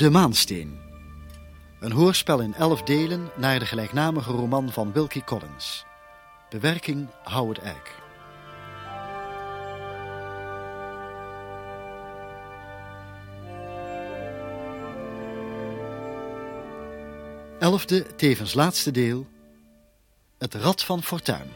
De Maansteen. Een hoorspel in elf delen naar de gelijknamige roman van Wilkie Collins. Bewerking Howard Eijk. Elfde, tevens laatste deel. Het Rad van Fortuin.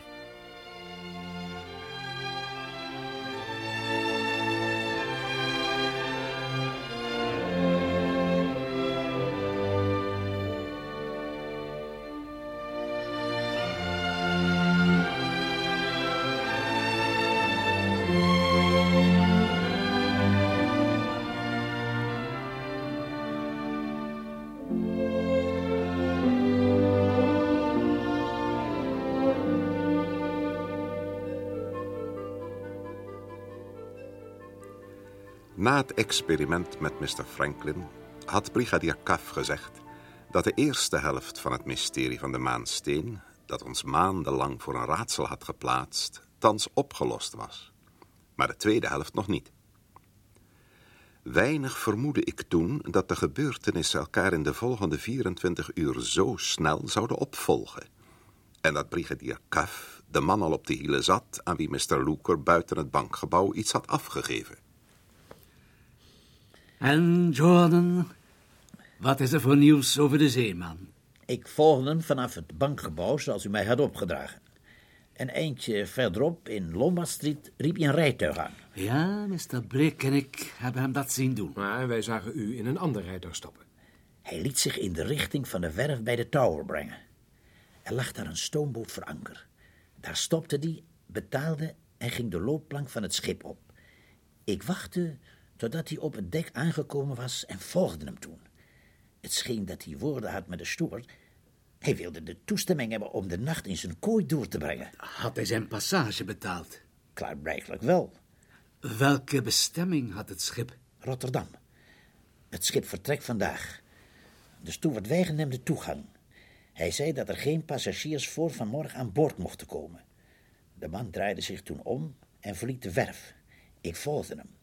Na het experiment met Mr. Franklin had brigadier Kaf gezegd dat de eerste helft van het mysterie van de maansteen, dat ons maandenlang voor een raadsel had geplaatst, thans opgelost was. Maar de tweede helft nog niet. Weinig vermoedde ik toen dat de gebeurtenissen elkaar in de volgende 24 uur zo snel zouden opvolgen. En dat brigadier Kaf de man al op de hielen zat aan wie Mr. Looker buiten het bankgebouw iets had afgegeven. En Jordan, wat is er voor nieuws over de zeeman? Ik volgde hem vanaf het bankgebouw zoals u mij had opgedragen. Een eindje verderop in Lombard Street riep hij een rijtuig aan. Ja, Mr. Brick en ik hebben hem dat zien doen. Maar wij zagen u in een ander rijtuig stappen. Hij liet zich in de richting van de werf bij de Tower brengen. Er lag daar een stoomboot voor anker. Daar stopte hij, betaalde en ging de loopplank van het schip op. Ik wachtte totdat hij op het dek aangekomen was en volgde hem toen. Het scheen dat hij woorden had met de steward. Hij wilde de toestemming hebben om de nacht in zijn kooi door te brengen. Had hij zijn passage betaald? Klaarblijkelijk wel. Welke bestemming had het schip? Rotterdam. Het schip vertrekt vandaag. De steward weigerde hem de toegang. Hij zei dat er geen passagiers voor vanmorgen aan boord mochten komen. De man draaide zich toen om en verliet de werf. Ik volgde hem.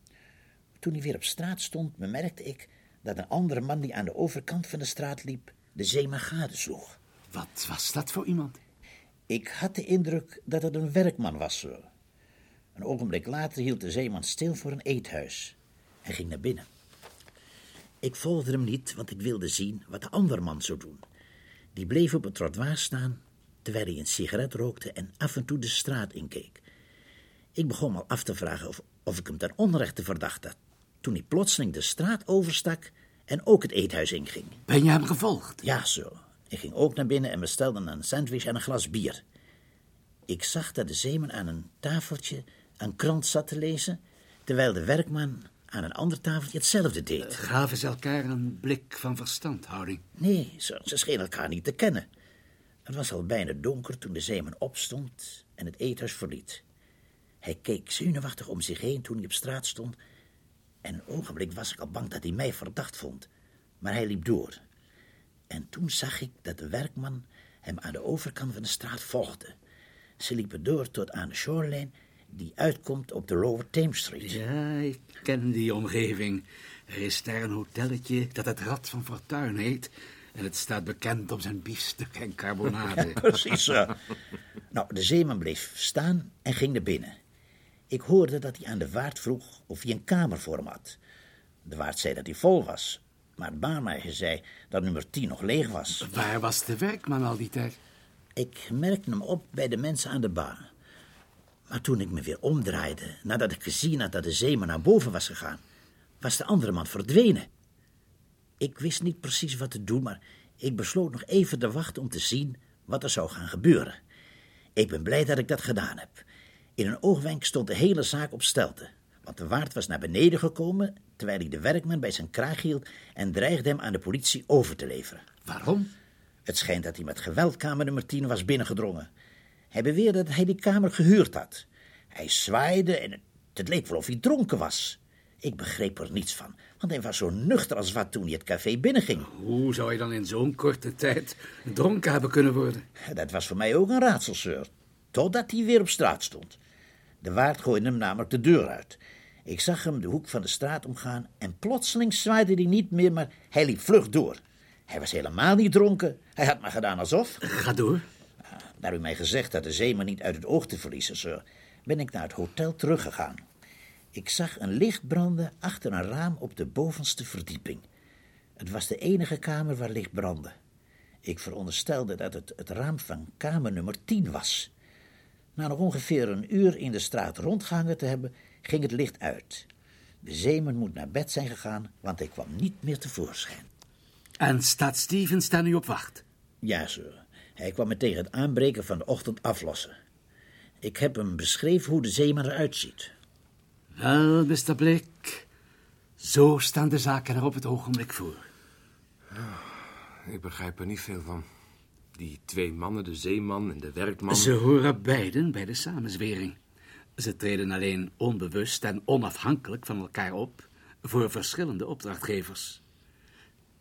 Toen hij weer op straat stond, bemerkte ik dat een andere man die aan de overkant van de straat liep, de zeeman gadesloeg. Wat was dat voor iemand? Ik had de indruk dat het een werkman was. Zo. Een ogenblik later hield de zeeman stil voor een eethuis en ging naar binnen. Ik volgde hem niet, want ik wilde zien wat de andere man zou doen. Die bleef op het trottoir staan, terwijl hij een sigaret rookte en af en toe de straat inkeek. Ik begon al af te vragen of, of ik hem ten onrechte verdacht had, toen hij plotseling de straat overstak en ook het eethuis inging. Ben je hem gevolgd? Ja, zo. Ik ging ook naar binnen en bestelde een sandwich en een glas bier. Ik zag dat de zeeman aan een tafeltje een krant zat te lezen, terwijl de werkman aan een ander tafeltje hetzelfde deed. Gaven ze elkaar een blik van verstandhouding? Nee, ze, ze schenen elkaar niet te kennen. Het was al bijna donker toen de zeeman opstond en het eethuis verliet. Hij keek zenuwachtig om zich heen toen hij op straat stond. En een ogenblik was ik al bang dat hij mij verdacht vond. Maar hij liep door. En toen zag ik dat de werkman hem aan de overkant van de straat volgde. Ze liepen door tot aan de shoreline die uitkomt op de Lower Thames Street. Ja, ik ken die omgeving. Er is daar een hotelletje dat het Rad van Fortuin heet. En het staat bekend om zijn biefstuk en carbonade. Precies zo. nou, de zeeman bleef staan en ging naar binnen. Ik hoorde dat hij aan de waard vroeg of hij een kamer voor hem had. De waard zei dat hij vol was. Maar de baarmeijer zei dat nummer 10 nog leeg was. Waar was de werkman al die tijd? Ik merkte hem op bij de mensen aan de bar. Maar toen ik me weer omdraaide, nadat ik gezien had dat de zeeman naar boven was gegaan, was de andere man verdwenen. Ik wist niet precies wat te doen, maar ik besloot nog even te wachten om te zien wat er zou gaan gebeuren. Ik ben blij dat ik dat gedaan heb. In een oogwenk stond de hele zaak op stelte, want de waard was naar beneden gekomen terwijl hij de werkman bij zijn kraag hield en dreigde hem aan de politie over te leveren. Waarom? Het schijnt dat hij met geweld kamer nummer 10 was binnengedrongen. Hij beweerde dat hij die kamer gehuurd had. Hij zwaaide en het, het leek wel of hij dronken was. Ik begreep er niets van, want hij was zo nuchter als wat toen hij het café binnenging. Hoe zou hij dan in zo'n korte tijd dronken hebben kunnen worden? Dat was voor mij ook een raadsel, sir. Totdat hij weer op straat stond. De waard gooide hem namelijk de deur uit. Ik zag hem de hoek van de straat omgaan en plotseling zwaaide hij niet meer, maar hij liep vlug door. Hij was helemaal niet dronken. Hij had maar gedaan alsof. Ga door. Naar u mij gezegd dat de zeeman niet uit het oog te verliezen, sir, ben ik naar het hotel teruggegaan. Ik zag een licht branden achter een raam op de bovenste verdieping. Het was de enige kamer waar licht brandde. Ik veronderstelde dat het het raam van kamer nummer 10 was. Na nog ongeveer een uur in de straat rondgehangen te hebben, ging het licht uit. De zeeman moet naar bed zijn gegaan, want hij kwam niet meer tevoorschijn. En staat Stevens daar nu op wacht? Ja, sir. Hij kwam me tegen het aanbreken van de ochtend aflossen. Ik heb hem beschreven hoe de zeeman eruit ziet. Wel, Mr. Blik, zo staan de zaken er op het ogenblik voor. Ik begrijp er niet veel van. Die twee mannen, de zeeman en de werkman. Ze horen beiden bij de samenzwering. Ze treden alleen onbewust en onafhankelijk van elkaar op voor verschillende opdrachtgevers.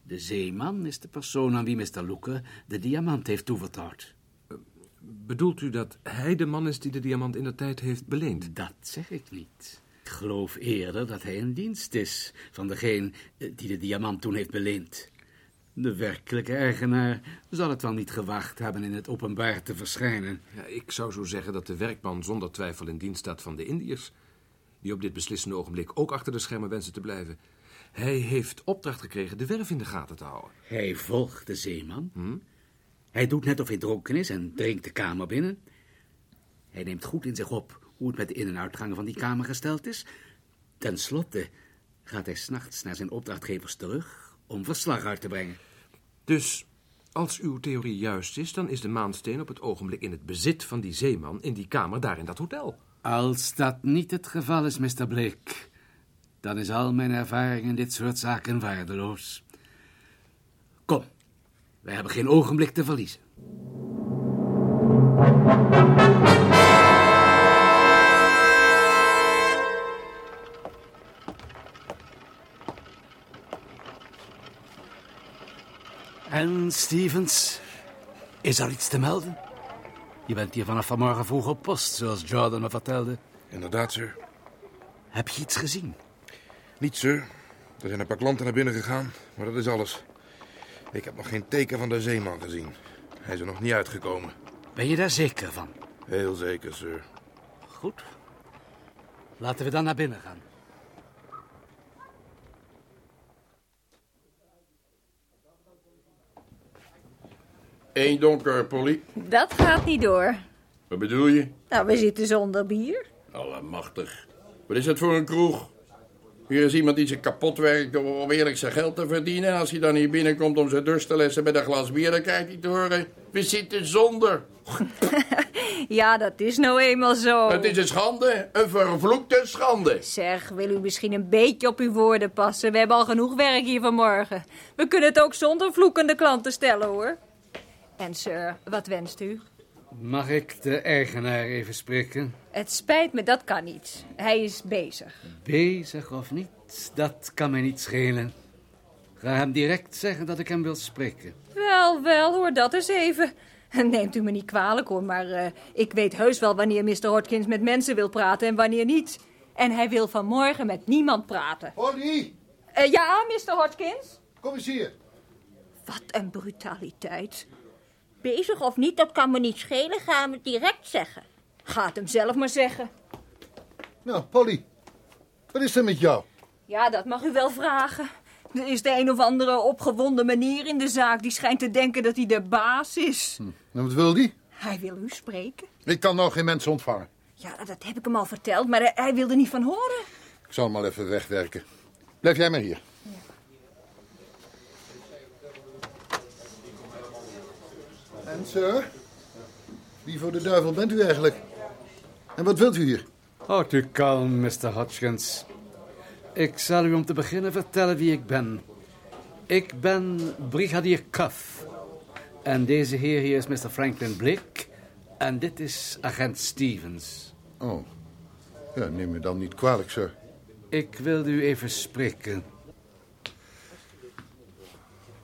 De zeeman is de persoon aan wie Mr. Loeke de diamant heeft toevertrouwd. Bedoelt u dat hij de man is die de diamant in de tijd heeft beleend? Dat zeg ik niet. Ik geloof eerder dat hij in dienst is van degene eh, die de diamant toen heeft beleend. De werkelijke eigenaar zal het wel niet gewacht hebben in het openbaar te verschijnen. Ja, ik zou zo zeggen dat de werkman zonder twijfel in dienst staat van de Indiërs. Die op dit beslissende ogenblik ook achter de schermen wensen te blijven. Hij heeft opdracht gekregen de werf in de gaten te houden. Hij volgt de zeeman. Hij doet net of hij dronken is en dringt de kamer binnen. Hij neemt goed in zich op hoe het met de in- en uitgangen van die kamer gesteld is. Ten slotte gaat hij s'nachts naar zijn opdrachtgevers terug om verslag uit te brengen. Dus als uw theorie juist is, dan is de maansteen op het ogenblik in het bezit van die zeeman in die kamer daar in dat hotel. Als dat niet het geval is, Mr. Blake, dan is al mijn ervaring in dit soort zaken waardeloos. Kom, wij hebben geen ogenblik te verliezen. En Stevens, is er iets te melden? Je bent hier vanaf vanmorgen vroeg op post, zoals Jordan me vertelde. Inderdaad, sir. Heb je iets gezien? Niet, sir. Er zijn een paar klanten naar binnen gegaan, maar dat is alles. Ik heb nog geen teken van de zeeman gezien. Hij is er nog niet uitgekomen. Ben je daar zeker van? Heel zeker, sir. Goed. Laten we dan naar binnen gaan. Eén donker, Polly. Dat gaat niet door. Wat bedoel je? Nou, we zitten zonder bier. Allemachtig. Wat is dat voor een kroeg? Hier is iemand die zich kapot werkt om eerlijk zijn geld te verdienen. En als hij dan hier binnenkomt om zijn dorst te lessen met een glas bier, dan krijgt hij te horen... We zitten zonder. Ja, dat is nou eenmaal zo. Het is een schande. Een vervloekte schande. Zeg, wil u misschien een beetje op uw woorden passen? We hebben al genoeg werk hier vanmorgen. We kunnen het ook zonder vloekende klanten stellen, hoor. En sir, wat wenst u? Mag ik de eigenaar even spreken? Het spijt me, dat kan niet. Hij is bezig. Bezig of niet, dat kan mij niet schelen. Ga hem direct zeggen dat ik hem wil spreken. Wel, wel, hoor dat eens even. Neemt u me niet kwalijk, hoor, maar eh, ik weet heus wel wanneer Mr. Hodkins met mensen wil praten en wanneer niet. En hij wil vanmorgen met niemand praten. Polly, Eh, ja, Mr. Hodkins? kom eens hier. Wat een brutaliteit. Bezig of niet, dat kan me niet schelen. Ga hem direct zeggen. Ga het hem zelf maar zeggen. Nou, Polly, wat is er met jou? Ja, dat mag u wel vragen. Er is de een of andere opgewonden manier in de zaak die schijnt te denken dat hij de baas is. Nou, wat wil die? Hij wil u spreken. Ik kan nou geen mensen ontvangen. Ja, dat heb ik hem al verteld, maar hij, hij wilde niet van horen. Ik zal hem al even wegwerken. Blijf jij maar hier. Sir, wie voor de duivel bent u eigenlijk? En wat wilt u hier? Houd u kalm, Mr. Hodgkins. Ik zal u om te beginnen vertellen wie ik ben. Ik ben brigadier Cuff. En deze heer hier is Mr. Franklin Blake. En dit is agent Stevens. Oh, ja, neem me dan niet kwalijk, sir. Ik wilde u even spreken.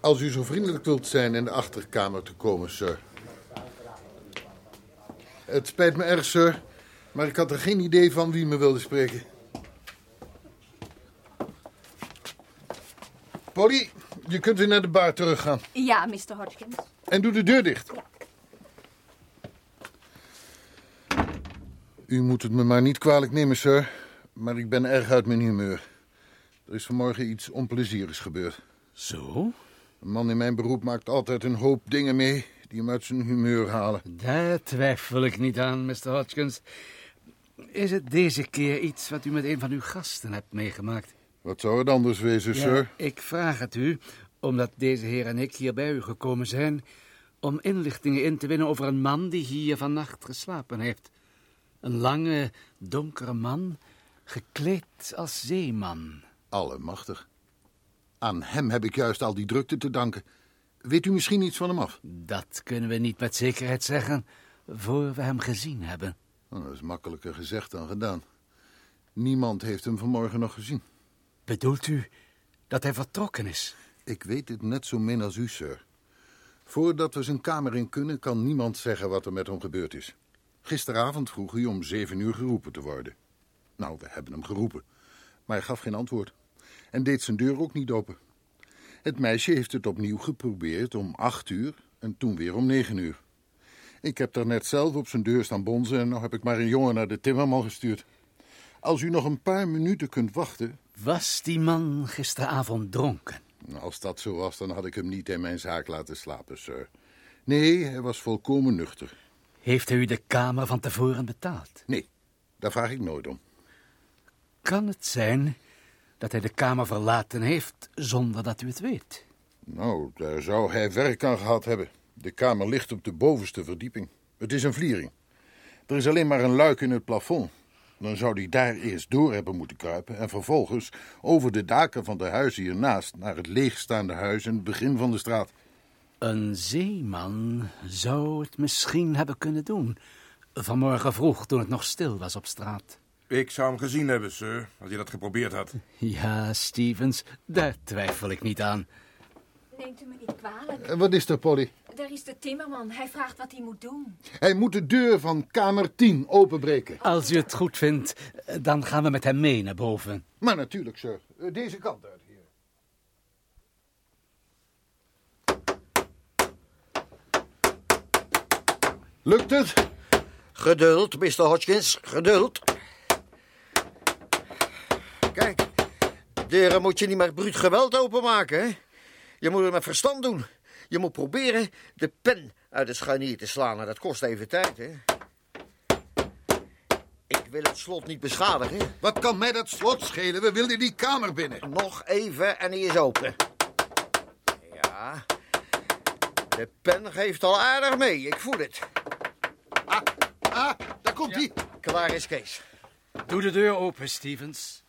Als u zo vriendelijk wilt zijn in de achterkamer te komen, sir het spijt me erg, sir. Maar ik had er geen idee van wie me wilde spreken. Polly, je kunt weer naar de bar teruggaan. Ja, Mr. Hodgkins. En doe de deur dicht. U moet het me maar niet kwalijk nemen, sir. Maar ik ben erg uit mijn humeur. Er is vanmorgen iets onplezierigs gebeurd. Zo? Een man in mijn beroep maakt altijd een hoop dingen mee die hem uit zijn humeur halen. Daar twijfel ik niet aan, Mr. Hodgkins. Is het deze keer iets wat u met een van uw gasten hebt meegemaakt? Wat zou het anders wezen, sir? ik vraag het u, omdat deze heer en ik hier bij u gekomen zijn... om inlichtingen in te winnen over een man die hier vannacht geslapen heeft. Een lange, donkere man, gekleed als zeeman. Allemachtig. Aan hem heb ik juist al die drukte te danken. Weet u misschien iets van hem af? Dat kunnen we niet met zekerheid zeggen, voor we hem gezien hebben. Nou, dat is makkelijker gezegd dan gedaan. Niemand heeft hem vanmorgen nog gezien. Bedoelt u dat hij vertrokken is? Ik weet het net zo min als u, sir. Voordat we zijn kamer in kunnen, kan niemand zeggen wat er met hem gebeurd is. Gisteravond vroeg hij om zeven uur geroepen te worden. Nou, we hebben hem geroepen. Maar hij gaf geen antwoord. En deed zijn deur ook niet open. Het meisje heeft het opnieuw geprobeerd om acht uur en toen weer om negen uur. Ik heb daar net zelf op zijn deur staan bonzen en nu heb ik maar een jongen naar de timmerman gestuurd. Als u nog een paar minuten kunt wachten... Was die man gisteravond dronken? Als dat zo was, dan had ik hem niet in mijn zaak laten slapen, sir. Nee, hij was volkomen nuchter. Heeft hij u de kamer van tevoren betaald? Nee, daar vraag ik nooit om. Kan het zijn dat hij de kamer verlaten heeft zonder dat u het weet? Nou, daar zou hij werk aan gehad hebben. De kamer ligt op de bovenste verdieping. Het is een vliering. Er is alleen maar een luik in het plafond. Dan zou hij daar eerst door hebben moeten kruipen en vervolgens over de daken van de huizen hiernaast naar het leegstaande huis in het begin van de straat. Een zeeman zou het misschien hebben kunnen doen. Vanmorgen vroeg, toen het nog stil was op straat. Ik zou hem gezien hebben, sir, als hij dat geprobeerd had. Ja, Stevens, daar twijfel ik niet aan. Neemt u me niet kwalijk. En wat is er, Polly? Daar is de timmerman. Hij vraagt wat hij moet doen. Hij moet de deur van kamer 10 openbreken. Als u het goed vindt, dan gaan we met hem mee naar boven. Maar natuurlijk, sir. Eh, Deze kant uit, hier. Lukt het? Geduld, Mr. Hodgkins, geduld. Kijk, deuren moet je niet met bruut geweld openmaken, hè? Je moet het met verstand doen. Je moet proberen de pen uit het scharnier te slaan. En dat kost even tijd, hè? Ik wil het slot niet beschadigen. Wat kan mij dat slot schelen? We wilden die kamer binnen. Nog even en hij is open. Ja. De pen geeft al aardig mee, ik voel het. Ah, ah daar komt hij. Klaar is Kees. Doe de deur open, Stevens.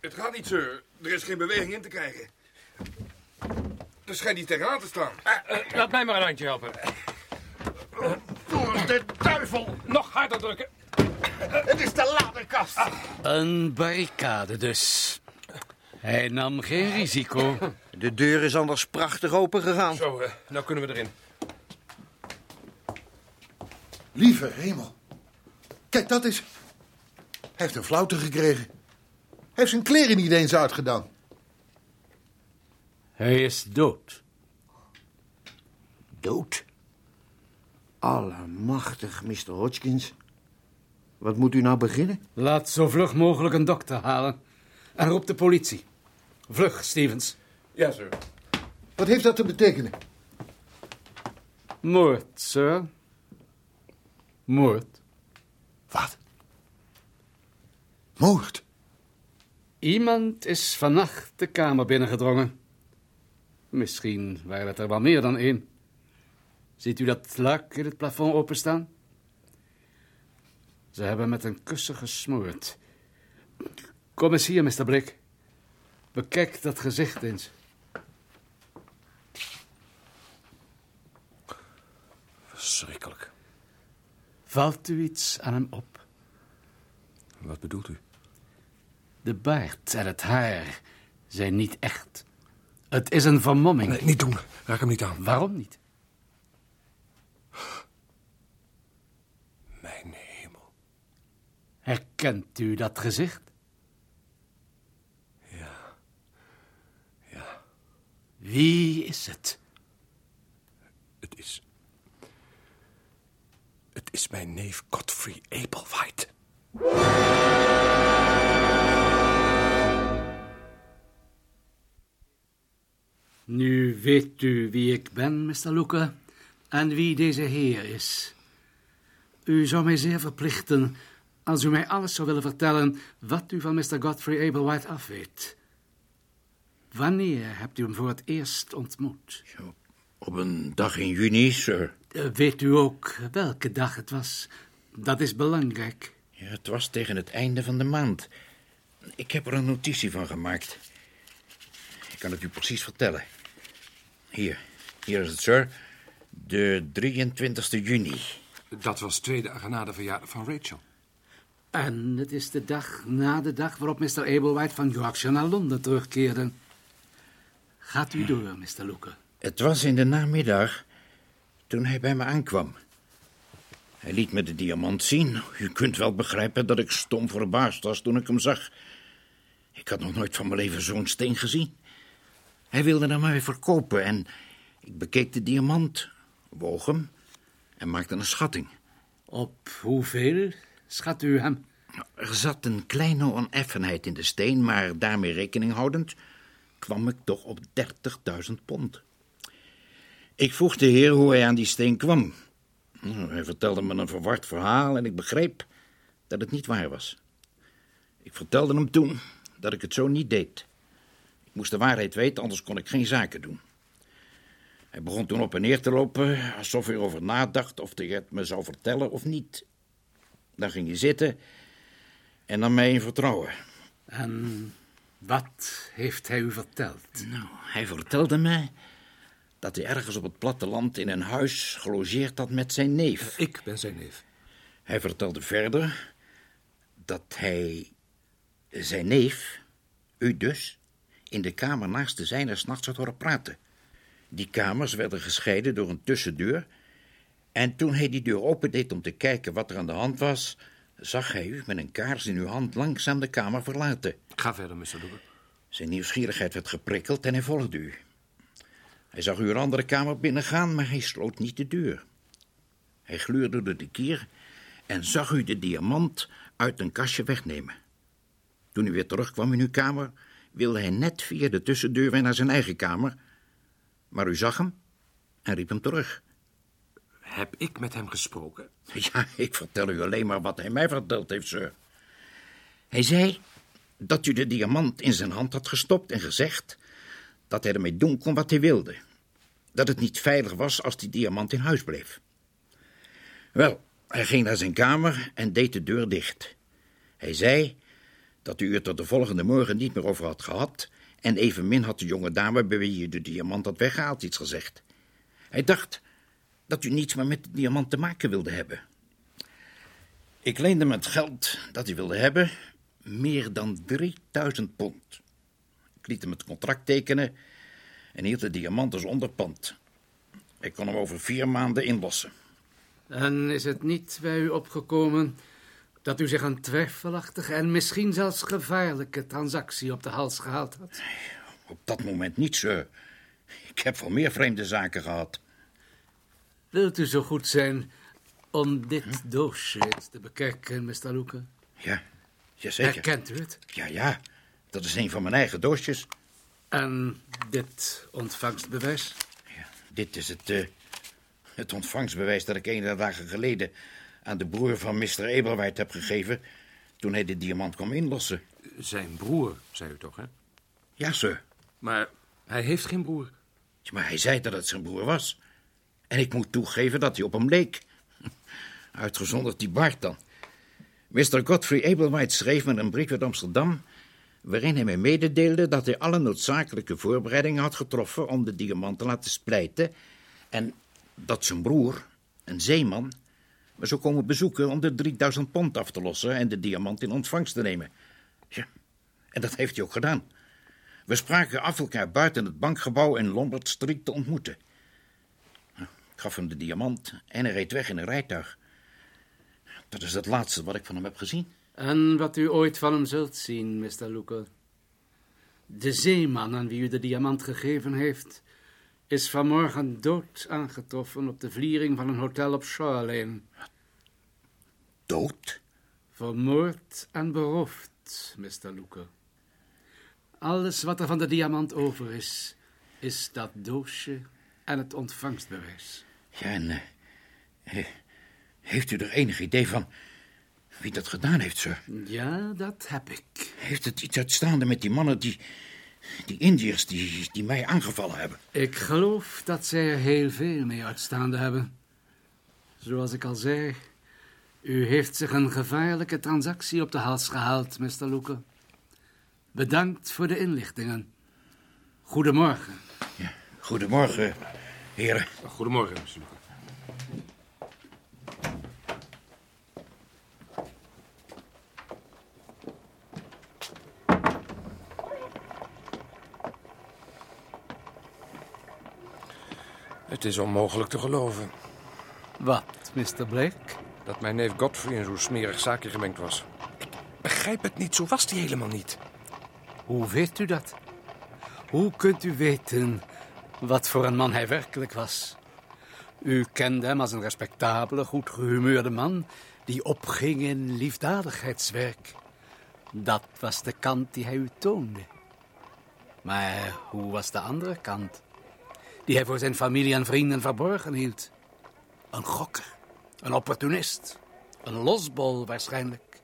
Het gaat niet, sir. Er is geen beweging in te krijgen. Er schijnt iets tegenaan te staan. laat mij maar een handje helpen. Voor de duivel. Nog harder drukken. Het is de ladekast. Een barricade dus. Hij nam geen risico. De deur is anders prachtig open gegaan. Zo, eh, nou kunnen we erin. Lieve hemel. Kijk, dat is... Hij heeft een flauwte gekregen. Hij heeft zijn kleren niet eens uitgedaan. Hij is dood. Dood? Allemachtig, Mr. Hodgkins. Wat moet u nou beginnen? Laat zo vlug mogelijk een dokter halen. En roep de politie. Vlug, Stevens. Ja, sir. Wat heeft dat te betekenen? Moord, sir. Moord. Wat? Moord? Iemand is vannacht de kamer binnengedrongen. Misschien waren het er wel meer dan één. Ziet u dat luik in het plafond openstaan? Ze hebben met een kussen gesmoord. Kom eens hier, Mr. Blik. Bekijk dat gezicht eens. Verschrikkelijk. Valt u iets aan hem op? Wat bedoelt u? De baard en het haar zijn niet echt. Het is een vermomming. Nee, niet doen. Raak hem niet aan. Waarom niet? Mijn hemel. Herkent u dat gezicht? Ja. Ja. Wie is het? Het is... Het is mijn neef Godfrey Applewhite. Nu weet u wie ik ben, Mr. Luca, en wie deze heer is. U zou mij zeer verplichten als u mij alles zou willen vertellen wat u van Mr. Godfrey Ablewhite afweet. Wanneer hebt u hem voor het eerst ontmoet? Op een dag in juni, sir. Eh, Weet u ook welke dag het was? Dat is belangrijk. Ja, het was tegen het einde van de maand. Ik heb er een notitie van gemaakt. Ik kan het u precies vertellen. Hier, hier is het, sir. De 23 juni. Dat was twee dagen na de verjaardag van Rachel. En het is de dag na de dag waarop Mr. Ablewhite van Yorkshire naar Londen terugkeerde. Gaat u door, Mr. Luca. Het was in de namiddag toen hij bij me aankwam. Hij liet me de diamant zien. U kunt wel begrijpen dat ik stom verbaasd was toen ik hem zag. Ik had nog nooit van mijn leven zo'n steen gezien. Hij wilde hem mij verkopen en ik bekeek de diamant, woog hem en maakte een schatting. Op hoeveel schat u hem? Er zat een kleine oneffenheid in de steen, maar daarmee rekening houdend kwam ik toch op 30.000 pond. Ik vroeg de heer hoe hij aan die steen kwam. Nou, Hij vertelde me een verward verhaal en ik begreep dat het niet waar was. Ik vertelde hem toen dat ik het zo niet deed. Ik moest de waarheid weten, anders kon ik geen zaken doen. Hij begon toen op en neer te lopen, alsof hij erover nadacht of hij het me zou vertellen of niet. Dan ging hij zitten en nam mij in vertrouwen. En wat heeft hij u verteld? Nou, hij vertelde mij dat hij ergens op het platteland in een huis gelogeerd had met zijn neef. Ik ben zijn neef. Hij vertelde verder dat hij zijn neef, u dus, in de kamer naast de zijne s'nachts had horen praten. Die kamers werden gescheiden door een tussendeur. En toen hij die deur opendeed om te kijken wat er aan de hand was, zag hij u met een kaars in uw hand langzaam de kamer verlaten. Ga verder, Mr. Luca. Zijn nieuwsgierigheid werd geprikkeld en hij volgde u. Hij zag u een andere kamer binnengaan, maar hij sloot niet de deur. Hij gluurde door de kier en zag u de diamant uit een kastje wegnemen. Toen u weer terugkwam in uw kamer, wilde hij net via de tussendeur weer naar zijn eigen kamer. Maar u zag hem en riep hem terug. Heb ik met hem gesproken? Ja, ik vertel u alleen maar wat hij mij verteld heeft, sir. Hij zei dat u de diamant in zijn hand had gestopt en gezegd dat hij ermee doen kon wat hij wilde. Dat het niet veilig was als die diamant in huis bleef. Wel, hij ging naar zijn kamer en deed de deur dicht. Hij zei dat u het er de volgende morgen niet meer over had gehad en evenmin had de jonge dame bij wie u de diamant had weggehaald iets gezegd. Hij dacht dat u niets meer met de diamant te maken wilde hebben. Ik leende hem het geld dat hij wilde hebben, meer dan 3000 pond. Ik liet hem het contract tekenen en hield de diamant als onderpand. Ik kon hem over vier maanden inlossen. En is het niet bij u opgekomen dat u zich een twijfelachtige en misschien zelfs gevaarlijke transactie op de hals gehaald had? Op dat moment niet, sir. Ik heb wel meer vreemde zaken gehad. Wilt u zo goed zijn om dit doosje eens te bekijken, Mr. Luca? Ja, jazeker. Herkent u het? Ja, ja. Dat is een van mijn eigen doosjes. En dit ontvangstbewijs? Ja, dit is het, eh, het ontvangstbewijs dat ik enige dagen geleden aan de broer van Mr. Eberwijd heb gegeven toen hij de diamant kwam inlossen. Zijn broer, zei u toch, hè? Ja, sir. Maar hij heeft geen broer. Maar hij zei dat het zijn broer was. En ik moet toegeven dat hij op hem leek. Uitgezonderd die baard dan. Mr. Godfrey Ablewhite schreef me een brief uit Amsterdam... waarin hij mij mededeelde dat hij alle noodzakelijke voorbereidingen had getroffen... om de diamant te laten splijten... en dat zijn broer, een zeeman, zou komen bezoeken... om de 3000 pond af te lossen en de diamant in ontvangst te nemen. Ja, en dat heeft hij ook gedaan. We spraken af elkaar buiten het bankgebouw in Lombard Street te ontmoeten. Ik gaf hem de diamant en hij reed weg in een rijtuig. Dat is het laatste wat ik van hem heb gezien. En wat u ooit van hem zult zien, Mr. Luca. De zeeman aan wie u de diamant gegeven heeft, is vanmorgen dood aangetroffen op de vliering van een hotel op Shoreline. Dood? Vermoord en beroofd, Mr. Luker. Alles wat er van de diamant over is, is dat doosje en het ontvangstbewijs. Ja, en... eh, heeft u er enig idee van wie dat gedaan heeft, sir? Ja, dat heb ik. Heeft het iets uitstaande met die mannen, die... die Indiërs die, die mij aangevallen hebben? Ik geloof dat zij er heel veel mee uitstaande hebben. Zoals ik al zei, u heeft zich een gevaarlijke transactie op de hals gehaald, Mr. Luker. Bedankt voor de inlichtingen. Goedemorgen. Ja, goedemorgen, heren. Goedemorgen, Mr. Luker. Het is onmogelijk te geloven Wat, Mr. Blake? Dat mijn neef Godfrey in zo'n smerig zaakje gemengd was. Ik begrijp het niet, zo was hij helemaal niet. Hoe weet u dat? Hoe kunt u weten wat voor een man hij werkelijk was? U kende hem als een respectabele, goed gehumeurde man die opging in liefdadigheidswerk. Dat was de kant die hij u toonde. Maar hoe was de andere kant? Die hij voor zijn familie en vrienden verborgen hield. Een gokker, een opportunist, een losbol waarschijnlijk.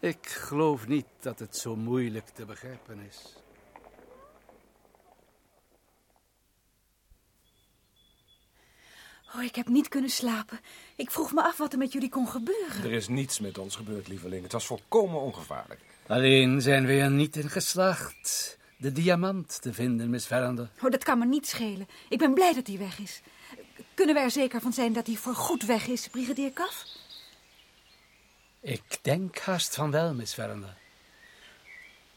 Ik geloof niet dat het zo moeilijk te begrijpen is. Oh, ik heb niet kunnen slapen. Ik vroeg me af wat er met jullie kon gebeuren. Er is niets met ons gebeurd, lieveling. Het was volkomen ongevaarlijk. Alleen zijn we er niet in geslaagd de diamant te vinden, Miss Verander. Oh, dat kan me niet schelen. Ik ben blij dat hij weg is. Kunnen we er zeker van zijn dat hij voorgoed weg is, brigadier Kaf? Ik denk haast van wel, Miss.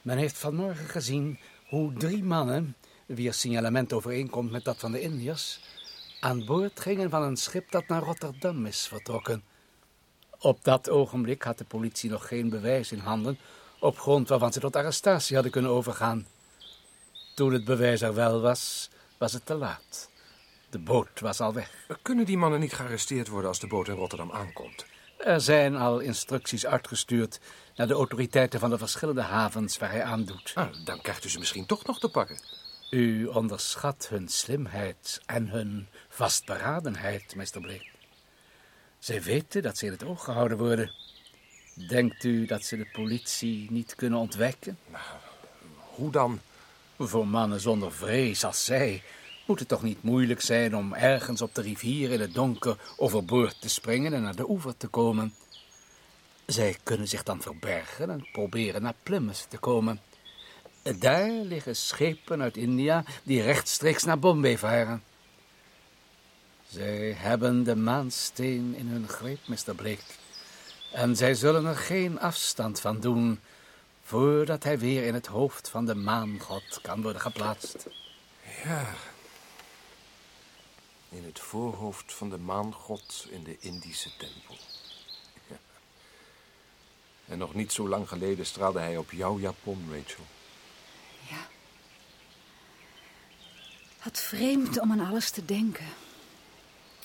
Men heeft vanmorgen gezien hoe drie mannen, wier signalement overeenkomt met dat van de Indiërs, aan boord gingen van een schip dat naar Rotterdam is vertrokken. Op dat ogenblik had de politie nog geen bewijs in handen, op grond waarvan ze tot arrestatie hadden kunnen overgaan. Toen het bewijs er wel was, was het te laat. De boot was al weg. Kunnen die mannen niet gearresteerd worden als de boot in Rotterdam aankomt? Er zijn al instructies uitgestuurd naar de autoriteiten van de verschillende havens waar hij aandoet. Ah, dan krijgt u ze misschien toch nog te pakken. U onderschat hun slimheid en hun vastberadenheid, meester Blake. Zij weten dat ze in het oog gehouden worden. Denkt u dat ze de politie niet kunnen ontwijken? Hoe dan? Voor mannen zonder vrees als zij moet het toch niet moeilijk zijn om ergens op de rivier in het donker overboord te springen en naar de oever te komen. Zij kunnen zich dan verbergen en proberen naar Plymouth te komen. Daar liggen schepen uit India die rechtstreeks naar Bombay varen. Zij hebben de maansteen in hun greep, Mr. Blake. En zij zullen er geen afstand van doen voordat hij weer in het hoofd van de maangod kan worden geplaatst. Ja. In het voorhoofd van de maangod in de Indische tempel. Ja. En nog niet zo lang geleden straalde hij op jouw japon, Rachel. Ja. Wat vreemd om aan alles te denken.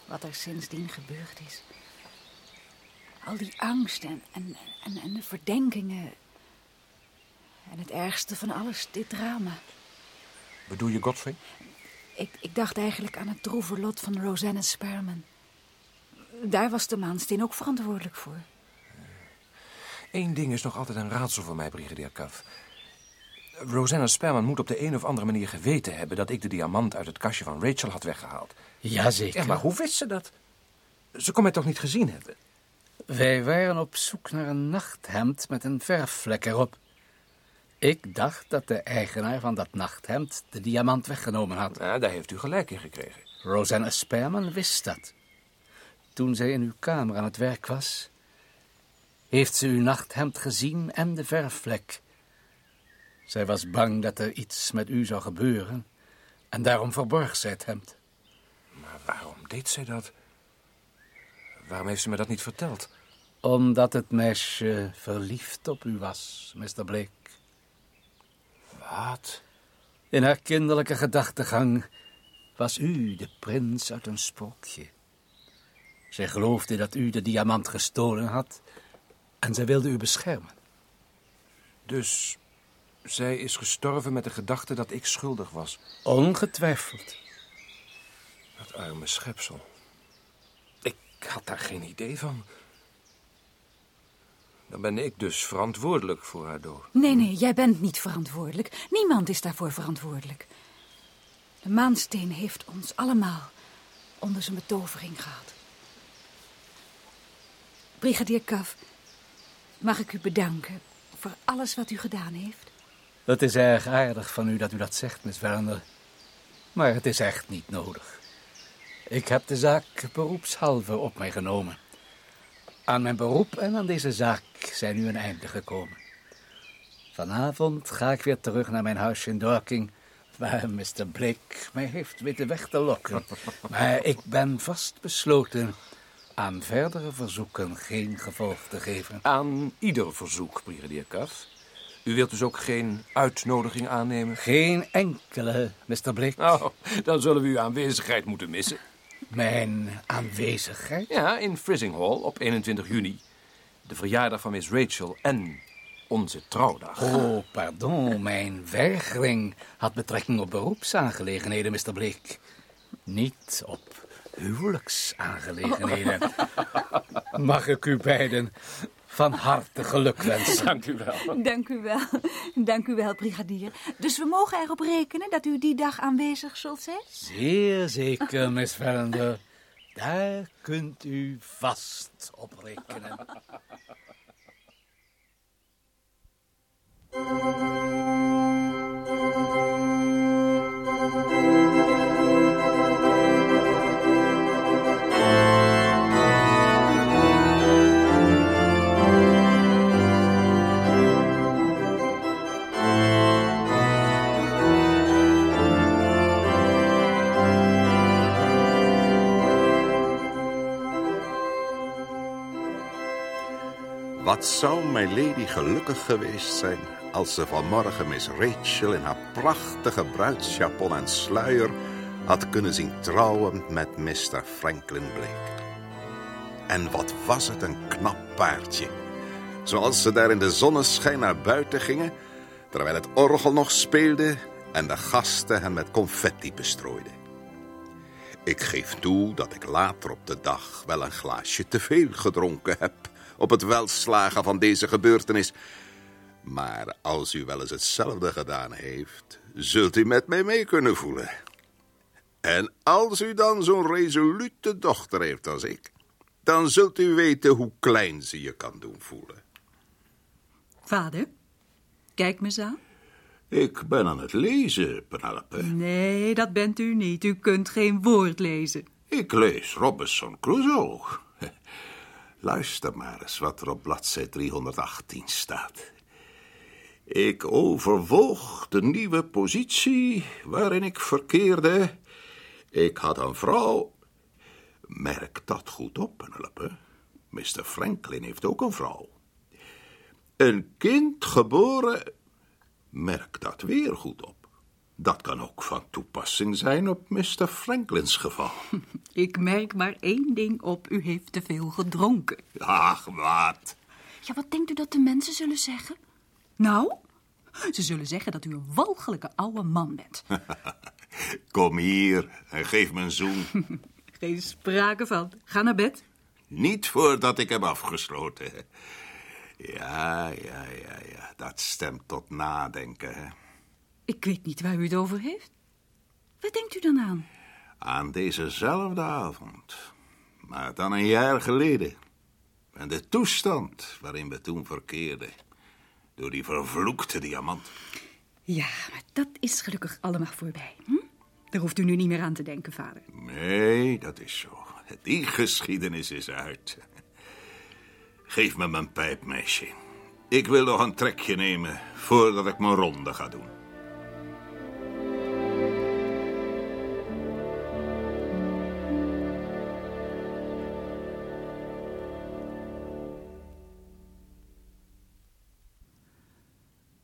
Wat er sindsdien gebeurd is. Al die angst en, en, en, en de verdenkingen. En het ergste van alles, dit drama. Bedoel je Godfrey? Ik, ik dacht eigenlijk aan het droeve lot van Rosanna Sperman. Daar was de maansteen ook verantwoordelijk voor. Eén ding is nog altijd een raadsel voor mij, brigadier Kaf. Rosanna Sperman moet op de een of andere manier geweten hebben... dat ik de diamant uit het kastje van Rachel had weggehaald. Jazeker. Ja, maar hoe wist ze dat? Ze kon mij toch niet gezien hebben? Wij waren op zoek naar een nachthemd met een verfvlek erop. Ik dacht dat de eigenaar van dat nachthemd de diamant weggenomen had. Ja, daar heeft u gelijk in gekregen. Rosanna Sperman wist dat. Toen zij in uw kamer aan het werk was, heeft ze uw nachthemd gezien en de verfvlek. Zij was bang dat er iets met u zou gebeuren en daarom verborg zij het hemd. Maar waarom deed zij dat? Waarom heeft ze me dat niet verteld? Omdat het meisje verliefd op u was, Mr. Blake. In haar kinderlijke gedachtegang was u de prins uit een sprookje. Zij geloofde dat u de diamant gestolen had en zij wilde u beschermen. Dus zij is gestorven met de gedachte dat ik schuldig was. Ongetwijfeld. Dat arme schepsel. Ik had daar geen idee van. Dan ben ik dus verantwoordelijk voor haar dood. Nee, nee, jij bent niet verantwoordelijk. Niemand is daarvoor verantwoordelijk. De maansteen heeft ons allemaal onder zijn betovering gehad. Brigadier Kaf, mag ik u bedanken voor alles wat u gedaan heeft? Het is erg aardig van u dat u dat zegt, Miss Werner. Maar het is echt niet nodig. Ik heb de zaak beroepshalve op mij genomen. Aan mijn beroep en aan deze zaak zijn nu een einde gekomen. Vanavond ga ik weer terug naar mijn huisje in Dorking, waar Mr. Blake mij heeft weten weg te lokken. Maar ik ben vastbesloten aan verdere verzoeken geen gevolg te geven. Aan ieder verzoek, brigadier Kaf. U wilt dus ook geen uitnodiging aannemen? Geen enkele, Mr. Blake. Oh, dan zullen we uw aanwezigheid moeten missen. Mijn aanwezigheid? Ja, in Frissing Hall op 21 juni. De verjaardag van Miss Rachel en onze trouwdag. Oh, pardon. Mijn weigering had betrekking op beroepsaangelegenheden, Mr. Blake. Niet op huwelijksaangelegenheden. Mag ik u beiden van harte geluk wensen? Dank u wel. Dank u wel. Dank u wel, brigadier. Dus we mogen erop rekenen dat u die dag aanwezig zult zijn? Zeer zeker, Miss Verander. Daar kunt u vast op rekenen. Wat zou mijn lady gelukkig geweest zijn als ze vanmorgen Miss Rachel in haar prachtige bruidsjapon en sluier had kunnen zien trouwen met Mr. Franklin Blake. En wat was het een knap paardje. Zoals ze daar in de zonneschijn naar buiten gingen, terwijl het orgel nog speelde en de gasten hen met confetti bestrooiden. Ik geef toe dat ik later op de dag wel een glaasje te veel gedronken heb op het welslagen van deze gebeurtenis. Maar als u wel eens hetzelfde gedaan heeft, zult u met mij mee kunnen voelen. En als u dan zo'n resolute dochter heeft als ik, dan zult u weten hoe klein ze je kan doen voelen. Vader, kijk me eens aan. Ik ben aan het lezen, Penelope. Nee, dat bent u niet. U kunt geen woord lezen. Ik lees Robinson Crusoe. Luister maar eens wat er op bladzij 318 staat. Ik overwoog de nieuwe positie waarin ik verkeerde. Ik had een vrouw. Merk dat goed op, Penelope. Mr. Franklin heeft ook een vrouw. Een kind geboren. Merk dat weer goed op. Dat kan ook van toepassing zijn op Mr. Franklins geval. Ik merk maar één ding op. U heeft te veel gedronken. Ach, wat? Ja, wat denkt u dat de mensen zullen zeggen? Nou, ze zullen zeggen dat u een walgelijke oude man bent. Kom hier en geef me een zoen. Geen sprake van. Ga naar bed. Niet voordat ik heb afgesloten. Ja, ja, ja, ja. Dat stemt tot nadenken, hè. Ik weet niet waar u het over heeft. Wat denkt u dan aan? Aan dezezelfde avond. Maar dan een jaar geleden. En de toestand waarin we toen verkeerden. Door die vervloekte diamant. Ja, maar dat is gelukkig allemaal voorbij. Hm? Daar hoeft u nu niet meer aan te denken, vader. Nee, dat is zo. Die geschiedenis is uit. Geef me mijn pijp, meisje. Ik wil nog een trekje nemen voordat ik mijn ronde ga doen.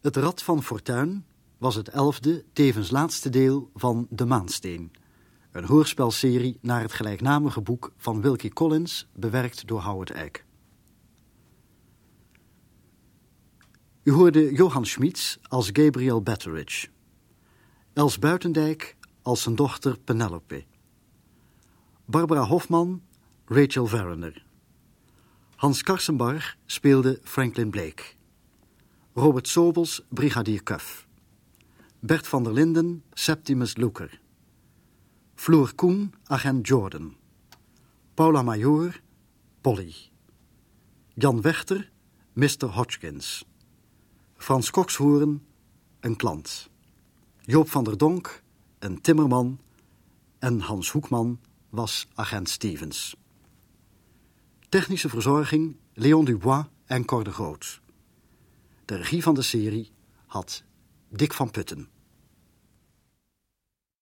Het Rad van Fortuin was het elfde, tevens laatste deel van De Maansteen. Een hoorspelserie naar het gelijknamige boek van Wilkie Collins, bewerkt door Howard Eyck. U hoorde Johan Schmitz als Gabriel Betteridge. Els Buitendijk als zijn dochter Penelope. Barbara Hofman, Rachel Verender. Hans Karsenbarg speelde Franklin Blake. Robert Sobels, brigadier Cuff. Bert van der Linden, Septimus Luker. Floor Koen, agent Jordan. Paula Major, Polly. Jan Wechter, Mr. Hodgkins. Frans Kokshoorn, een klant. Joop van der Donk, een timmerman. En Hans Hoekman was agent Stevens. Technische verzorging Leon Dubois en Cor de Groot. De regie van de serie had Dick van Putten.